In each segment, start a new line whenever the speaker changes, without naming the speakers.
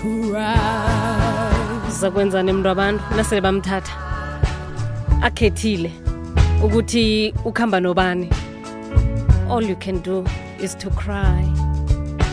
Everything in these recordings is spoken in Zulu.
cry.
zakwenzani mntu abantu nasele bamthatha. Akhethile ukuthi ukuhamba nobani. All you can do is to cry.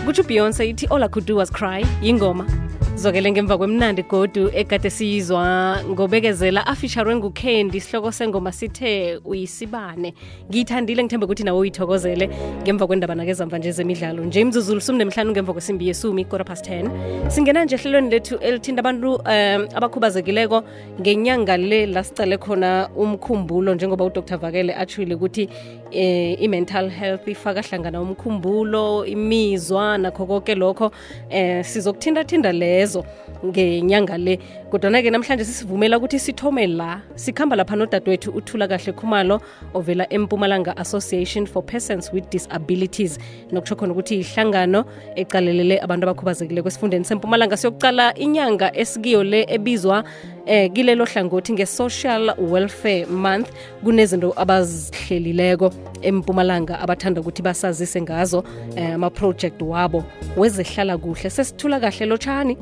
Kutsho ubeyonce ithi all i could do was cry. Yingoma zokele ngemva kwemnandi godu ekade siyizwa ngobekezela afisharwe ngukendi isihloko sengoma sithe uyisibane. Ngiyithandile ngithembe ukuthi nawe uyithokozele ngemva kwendaba nakezamva nje zemidlalo. Nje imzuzulu sumnemhlanu ngemva kwesimbi yesumi kora past 10 singena nje ehlelweni lethu elithinta abantu um abakhubazekileko ngenyanga le la sicale khona umkhumbulo njengoba udr. Vakele atshile ukuthi eh, i-mental health ifaka hlangana umkhumbulo imizwa nakho konke lokho eh sizokuthintathinda lezo ngenyanga le. Kodwana-ke namhlanje sisivumela ukuthi sithome la sikhamba lapha nodadewethu uthula kahle khumalo ovela empumalanga association for persons with disabilities. Nokutsho khona ukuthi ihlangano ecalelele abantu abakhubazekile kwesifundeni sempumalanga. Siyokucala inyanga esikiyo le ebizwa eh kilelo hlangothi nge-social welfare month kunezinto abazihlelileko empumalanga abathanda ukuthi basazise ngazo eh, ama-project wabo wezehlala kuhle sesithula kahle lotshani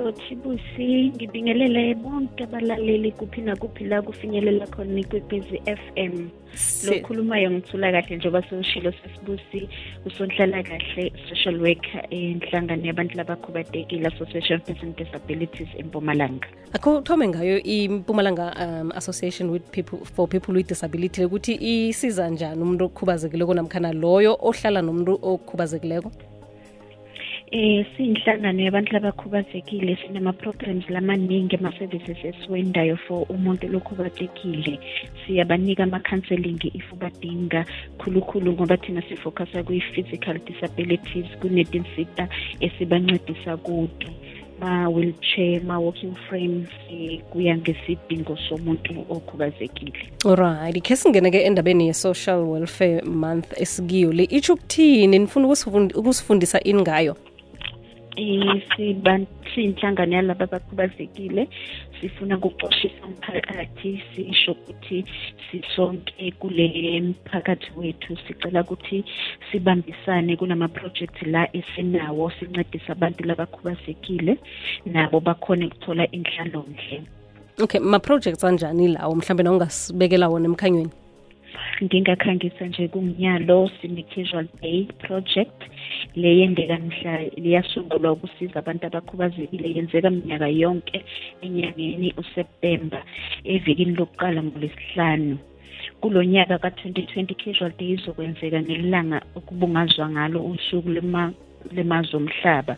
lothi busi ngibingelele bonke abalaleli kuphi nakuphi la kufinyelela khona ikwekwezi f
m.
Lokhulumayo ngithula kahle njengoba sewushilo sesibusi usonhlala kahle social worker enhlangano yabantu labakhubadekile association of person disabilities empumalanga.
Akho thome ngayo impumalanga um, association with people for people with disability ukuthi isiza njani umuntu okhubazekileko namkhana loyo ohlala nomuntu okhubazekileko
Eh siyinhlangano yabantu labakhubazekile sinama-programs lamaningi ama-services esiwendayo for umuntu lokhubazekile. Siyabanika ama-counseling if ubadinga khulukhulu ngoba thina sifocusa kwi-physical disabilities kunetinsita esibancedisa kuto ma-wheelchair ma-walking frames kuya ngesidingo somuntu okhubazekile.
Olright khe singene-ke endabeni ye-social welfare month esikiyo le. Itsho ukuthini? Nifuna ukusifundisa ini ngayo
siyinhlangano yalaba abakhubazekile. Sifuna ukuqoshisa umphakathi sisho ukuthi sisonke kule mphakathi wethu. Sicela ukuthi sibambisane kunama-project la esinawo sincedise abantu labakhubazekile nabo bakhone ukuthola inhlalonhle.
Okay ma-projects anjani lawo? Mhlawumbe nawungasibekela wona emkhanyweni
ngingakhangisa nje kumnyalo sine-casual day project. Le yendeka mhla liyasungulwa ukusiza abantu abakhubazekile yenzeka minyaka yonke enyangeni useptemba evikini lokuqala ngolwesihlanu. Kulo nyaka ka-2020 casual day izokwenzeka ngelanga okubungazwa ngalo usuku lema lemazwe omhlaba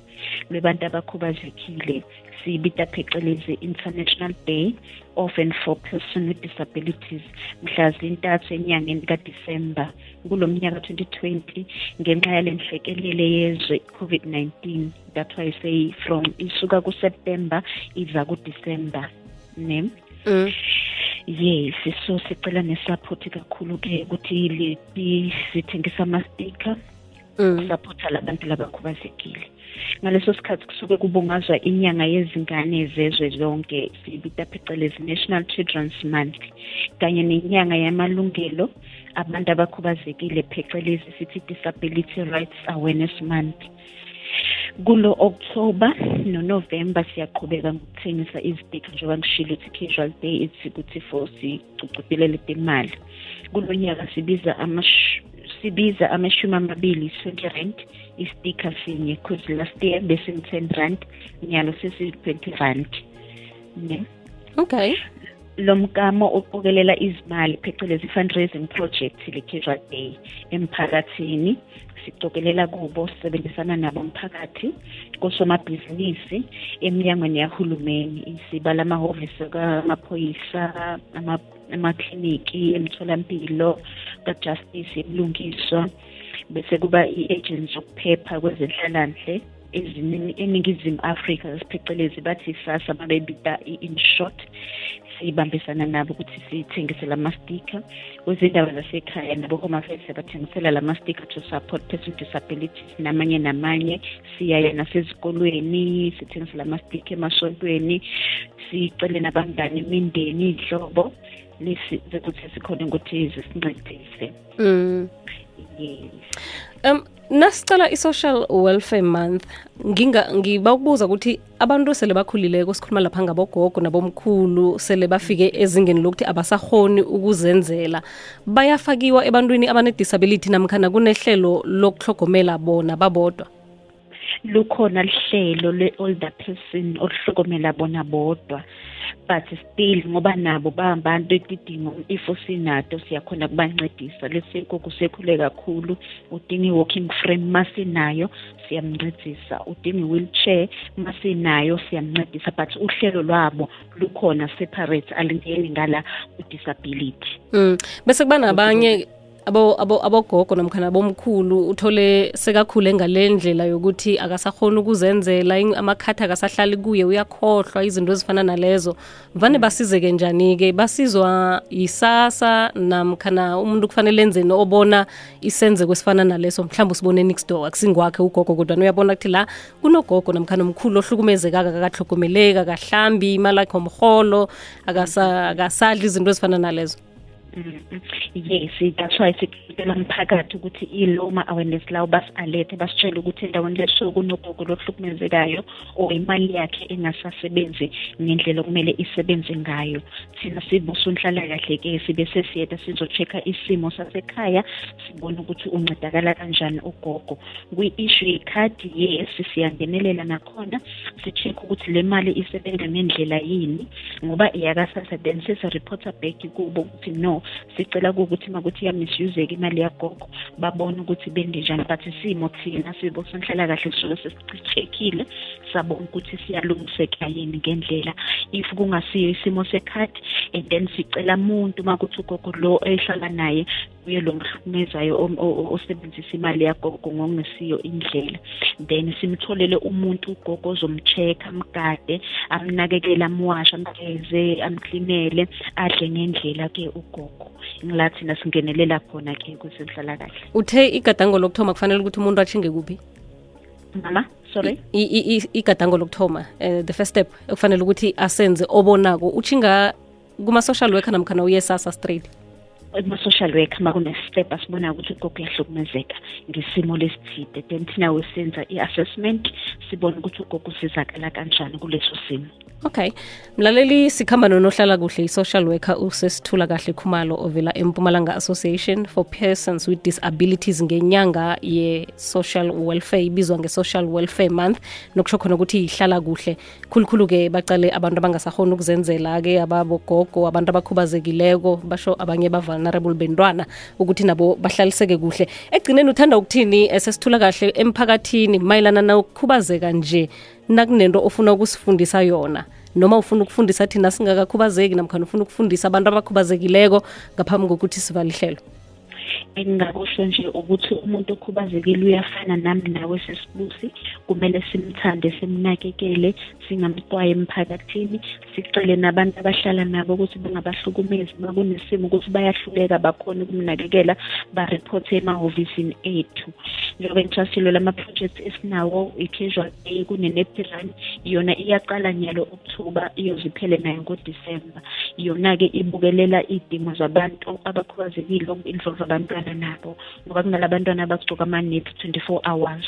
lwebantu abakhubazekile siyibita phecelezi international day of and for person with disabilities mhla zintathu enyangeni kadisemba kulo mnyaka 2020 ngenxa yale nhlekelele yezwe covid-19 that's why say from isuka kuseptemba iza kudisemba ne?
Mm.
yes so sicela nesupport kakhulu-ke ukuthi sithengisa ama-sticker.
Mm.
sapotha labantu labakhubazekile ngaleso sikhathi kusuke kubungazwa inyanga yezingane zezwe zonke siyibita phecelezi national children's month kanye nenyanga yamalungelo abantu abakhubazekile phecelezi sithi disability rights awareness month. Kulo october nonovember siyaqhubeka ngokuthengisa izidika njengoba ngishilo ukuthi casual day ithi ukuthi for sicucudilele temali. Kulo nyaka sibiza amash sibiza amashumi amabili twenty rand istika sinye cause last year besingu-ten rand nyalo sesi-twenty rand. Ne?
Okay.
Lo mkamo oqokelela izimali phecelezi fundraising project le-casual day emphakathini. Sicokelela kubo sisebenzisana nabo umphakathi kosomabhizinisi eminyangweni yahulumeni sibala amahhovisi kamaphoyisa ama- amakliniki emtholampilo kajustice ebulungiswa bese kuba i-agents zokuphepha kwezenhlalonhle ezini- eningizimu afrika phecelezi bathi sasa babebita i-inshort sibambisana nabo ukuthi sithengise lamastika kwezindawo zasekhaya nabo home affairs bathengisela lamastika to support person with disabilities namanye namanye. Siyaya nasezikolweni sithengise lamastika emasontweni sicele nabangani imindeni iy'hlobo lesize ukuthi sikhona ukuthi zisincedise.
Mm.
yes
um nasicala i-social welfare month nginga ngiba ukubuza ukuthi abantu sele bakhulileko sikhuluma lapha ngabogogo nabomkhulu sele bafike ezingeni lokuthi abasahoni ukuzenzela. Bayafakiwa ebantwini abane-disability namkhana kunehlelo lokuhlogomela bona babodwa?
Lukhona lihlelo le-older person oluhlokomela bona bodwa. But still ngoba nabo bahambantu etidingo if usinato siyakhona kubancedisa. Lesiko kusekhule kakhulu udinga i-walking frame masinayo siyamncedisa. Udinga i-wheelchair masinayo siyamncedisa. But uhlelo lwabo lukhona separate alingeni ngala ku-disability.
Mm. bese kuba nabanye abogogo namkhana bomkhulu uthole sekakhule ngalendlela yokuthi akasakhoni ukuzenzela amakhathi akasahlali kuye uyakhohlwa izinto ezifana nalezo. Vane basizeke njani-ke? Basizwa yisasa namkhana umuntu kufanele enzeni obona isenze kwesifana naleso? Mhlawumbe usibone next door akusingwakhe ugogo kodwa uyabona ukuthi la kunogogo namkhana omkhulu ohlukumezekaka akakahlogomeleki akahlambi imali akhe omrholo akasadli izinto ezifana nalezo.
Yes that's why sicela umphakathi ukuthi iloma awareness lawo basi-alethe basitshele ukuthi endaweni leso kunogogo lohlukumezekayo or imali yakhe engasasebenzi ngendlela okumele isebenze ngayo. Thina sibusa unhlalakahle-ke sibe sesiyeda sizo-check-a isimo sasekhaya sibone ukuthi uncedakala kanjani ugogo. Kwi-issue yekhadi yes siyangenelela nakhona si-check ukuthi le mali isebenza ngendlela yini ngoba iyakasasa then sesi-reporter back kubo ukuthi no sicela ukuthi makuthi iyamisuzeka imali yagogo babone ukuthi bendenjani but isimo thina sibosonhlala kahle suke sesichekile sabona ukuthi siyalungiseka yini ngendlela. If kungasiyo isimo sekhadi and then sicela umuntu makuthi ugogo lo ehlala naye uye lo mhlukumezayo osebenzisa imali yagogo ngokungesiyo indlela. Then simtholele umuntu ugogo ozomcheck amgade amnakekele amwashe amgeze amklinele adle ngendlela ke ugogo. Ngila thina singenelela khona ke kusenhlala kahle
uthe igadango lokuthoma kufanele ukuthi umuntu ashinge kuphi?
Mama sorry?
Igadango lokuthoma uh, the first step ekufanele ukuthi asenze obonako. Uchinga kuma-social worker namkhana uye sasa straight
kuma-social worker makune-step asibona ukuthi ugogo uyahlukumezeka ngesimo lesithide then thina wesenza i-assessment sibone ukuthi ugogo usizakala kanjani kuleso simo
okay. Mlaleli sikhamba nonohlala kuhle i-social worker usesithula kahle khumalo ovela empumalanga association for persons with disabilities ngenyanga ye-social welfare ibizwa nge-social welfare month. Nokusho khona ukuthi ihlala kuhle. Khulukhulu-ke bacale abantu abangasahoni ukuzenzela-ke ababogogo abantu abakhubazekileko basho abanye ba-vulnerable bentwana ukuthi nabo bahlaliseke kuhle. Egcineni uthanda ukuthini esesithula kahle emphakathini mayelana nokukhubazeka nje nakunento ofuna ukusifundisa yona noma ufuna ukufundisa thina singakakhubazeki namkhana ufuna ukufundisa abantu abakhubazekileko ngaphambi kokuthi sivalihlelo
engingakusho nje ukuthi umuntu okhubazekile uyafana nami nawe sesibusi. Kumele simthande simnakekele singamqwayi emphakathini sicele nabantu abahlala nabo ukuthi bangabahlukumezi bakunesimo ukuthi bayahluleka bakhona ukumnakekela bareporthe emahhovisini ethu. Njengoba ngitshasile lama-project esinawo i-casual day kune-nepiran yona iyaqala nyalo oktoba iyoziphele nayo ngodisemba yona-ke ibukelela iy'dingo zabantu abakhubazekile involve abantwana nabo ngoba kunala bantwana abagcoka ama-nip twenty-four hours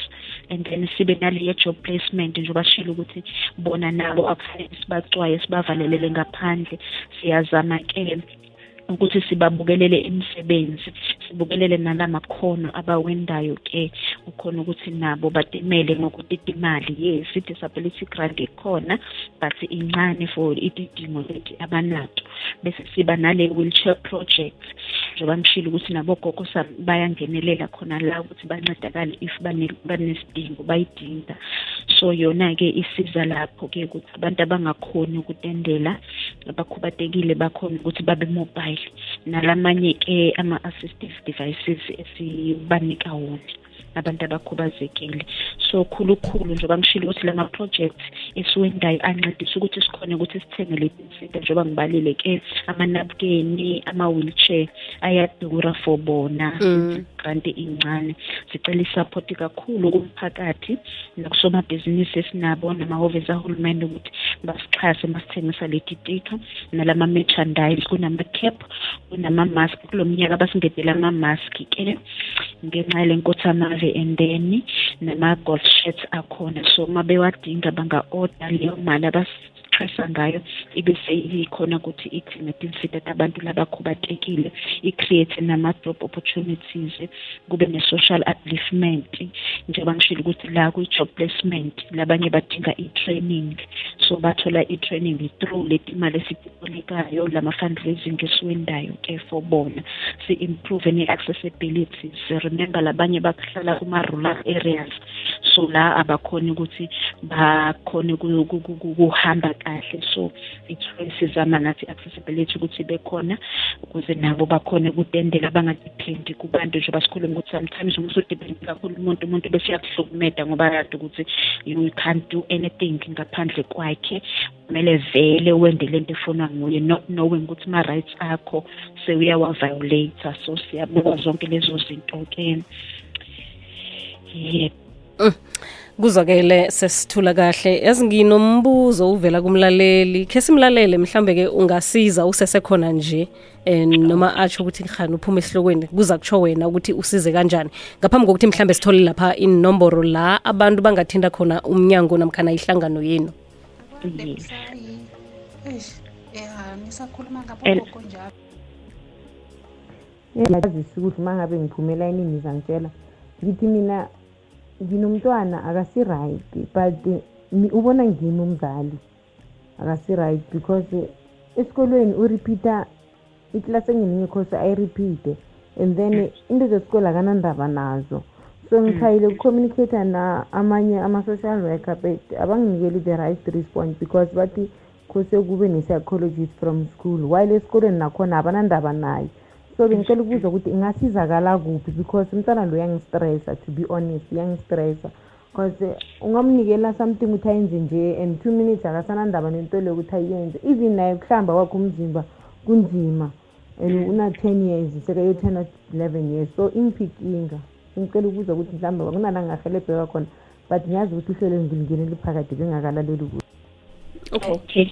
and then sibe naleyo job placement njengoba shile ukuthi bona nabo akufanele sibacwaye sibavalelele ngaphandle siyazama-ke ukuthi sibabukelele imisebenzi sibukelele nalamakhono abawendayo ke ukhona ukuthi nabo batimele ngokutita imali. Yes i-disability grant ikhona but incane for ididingo leti abanato. Bese siba nale wheelchair project njengoba ngishilo ukuthi nabogogo bayangenelela khona la ukuthi bancedakale if banesidingo bayidinga. So yona-ke isiza lapho-ke ukuthi abantu abangakhoni ukutendela abakhubatekile bakhona ukuthi babe mobile. Nalamanye-ke ama-assistive devices esibanika wona abantu abakhubazekile. So khulukhulu njengoba ngishilo ukuthi lama-project esiwendayo ancedisa ukuthi sikhone ukuthi sithenge lezi zinto njengoba ngibalile-ke amanapukeni ama-wheelchair ayadura for bona.
Mm.
granti incane. Sicela isupport kakhulu kumphakathi nakusomabhizinisi esinabo namahhovisi ahulumende ukuthi basixhase masithengisa leti tito nalama merchandise kunama-cap kunama-mask. Kulo mnyaka basingedela ama-mask ke ngenxa yale nkothamave and then nama-golf shirts akhona. So uma bewadinga banga-order leyo mali stressa ngayo ibe seyikhona ukuthi i-climate incident abantu labakhubatekile i-create nama-job opportunities kube ne-social upliftment. Njengoba ngishilo ukuthi la kwi-job placement labanye badinga i-training. So bathola i-training through leti mali esitibolekayo lama-fundraising esiwendayo-ke for bona. Si-improve ne-accessibilities remember labanye bahlala kuma-rural areas. So la abakhoni ukuthi bakhone kuhamba kahle. So sizama nathi accessibility ukuthi bekhona ukuze nabo bakhone ukutendela bangadephendi kubantu njengoba sikhuluma ukuthi sometimes uma usudependi kakhulu umuntu umuntu bese uyakuhlukumeda ngoba yadi ukuthi you can't do anything ngaphandle kwakhe kumele vele wende lento efonwa nguye not knowing ukuthi ma-rights akho sewuyawa-violate so siyabuka zonke lezo zinto-ke yebo.
Mm. kuzwakele sesithula kahle. Yazi nginombuzo uvela kumlaleli. Khe simlalele mhlambe ke ungasiza usesekhona nje um noma atsho ukuthi khani uphume esihlokweni kuza kutsho wena ukuthi usize kanjani. Ngaphambi kokuthi mhlambe sithole lapha inomboro la abantu bangathinda khona umnyango namkhana ihlangano yenu
ngisakhuluma ngabogogo njalo. Ngiyazisa ukuthi uma ngabe ngiphumela inini zangitshela ngithi mina nginomntwana akasi-right but ubona ngimi umzali akasi-right because esikolweni urepeata iklasi engingekho so ayirepeate and then into zesikole akanandaba nazo. So ngithayile ukucommunicate na amanye ama-social worker but abanginikeli the right response because bathi khose kube ne-psychologist from school. While esikolweni nakhona abanandaba naye. So bengicela ukubuza ukuthi ingasizakala kuphi because umntwana lo uyangistressa to be honest uyangistressa because ungamnikela something ukuthi ayenze nje and two minutes akasanandaba nento leyo ukuthi ayenze. Even naye kuhlamba kwakhe umzimba kunzima. And una-ten years sekayo-ten eleven years. So ingiphikinga ngicela ukuza ukuthi mhlawumbe kunala ngingahelebheka khona but ngiyazi ukuthi uhlelo ngilingenele phakathi bengakalaleli kuhle
okay.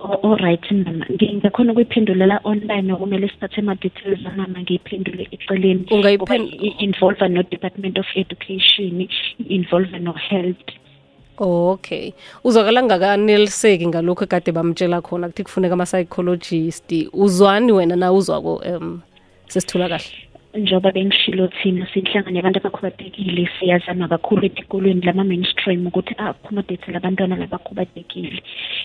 Allright mama. Ngingakhona ukuyiphendulela online okumele sithathe ama-details amama ngiyiphendule eceleni. I-involve no-department of education i-involve no-health.
Okay. Uzwakala ngakaneliseki ngalokhu ekade bamtshela khona kuthi kufuneka ama-psychologist. Uzwani wena na uzwako um sesithula kahle
njengoba bengishilo thina sinhlangane yabantu abakhubatekile siyazama kakhulu etikolweni lama-mainstream ukuthi accommodate labantwana labakhubazekile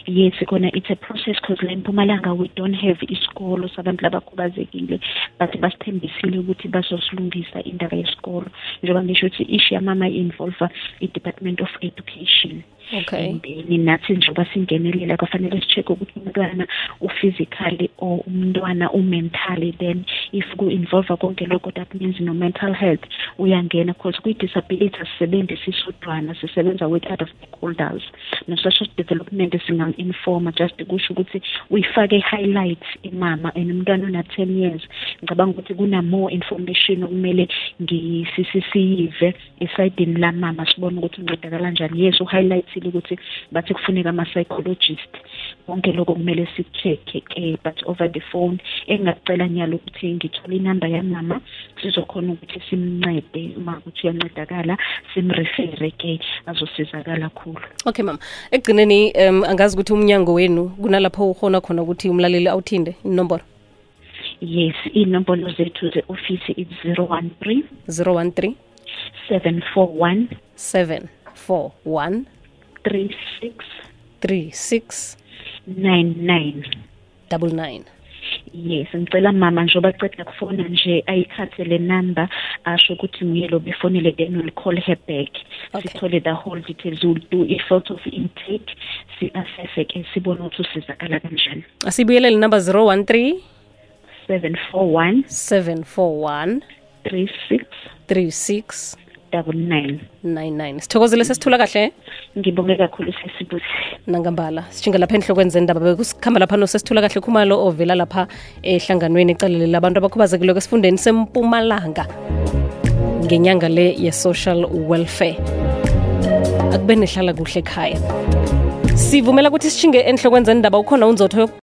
yes khona it's a process because la mpumalanga we don't have isikolo sabantu labakhubazekile but basithembisile ukuthi bazosilungisa indaba yesikolo. Njengoba ngisho ukuthi ishi yamama i-involve i-department of education
okay.
Then nathi njengoba singenelela kwafanele si-check ukuthi umntwana uphysically or umntwana umentally then if ku-involve konke lokho that means no-mental health uyangena because kwi-disability asisebenzi sisodwana sisebenza with other stakeholders. No-social development singa-informa just kusho ukuthi uyifake i-highlight imama and umntwana una-ten years. Ngicabanga ukuthi kuna-more information okumele ngisisiyive esayidini lamama sibone ukuthi uncedakala njani. Yes uhighlightile ukuthi bathi kufuneka ama-psychologist. Konke lokho kumele si-check-e ke but over the phone. Engingakucela nyalo ukuthi ngithole inamba yamama sizokhona ukuthi simncede. Uma ukuthi uyancedakala simrefere ke azosizakala khulu.
Okay mama. Ekugcineni um angazi ukuthi umnyango wenu kunalapho ukhona khona ukuthi umlaleli awuthinde inomboro?
Yes inombolo zethu ze-ofisi it's 013
013
741
741
36
36
99
double nine.
Yes ngicela mama njengoba ceda kufona nje ayithathe le number asho ukuthi nguye lo befonele then we'll call her back.
Okay.
sithole the whole details we'll do a sort of intake si-assesse ke sibone ukuthi usizakala kanjani.
Asibuyelele number 013
741
741
36
36
double nine.
99 sithokozile sesithula kahle
ngibonge kakhulu sesibuzi
nangambala sitshinga lapha enhlokweni zendaba. Bekusikhamba lapha nosesithula kahle khumalo ovela lapha ehlanganweni. Ecalele labantu abakhubazekileko esifundeni sempumalanga ngenyanga le ye-social welfare. Akube nehlala kuhle ekhaya. Sivumela ukuthi sishinge enhlokweni zendaba. Ukhona unzotho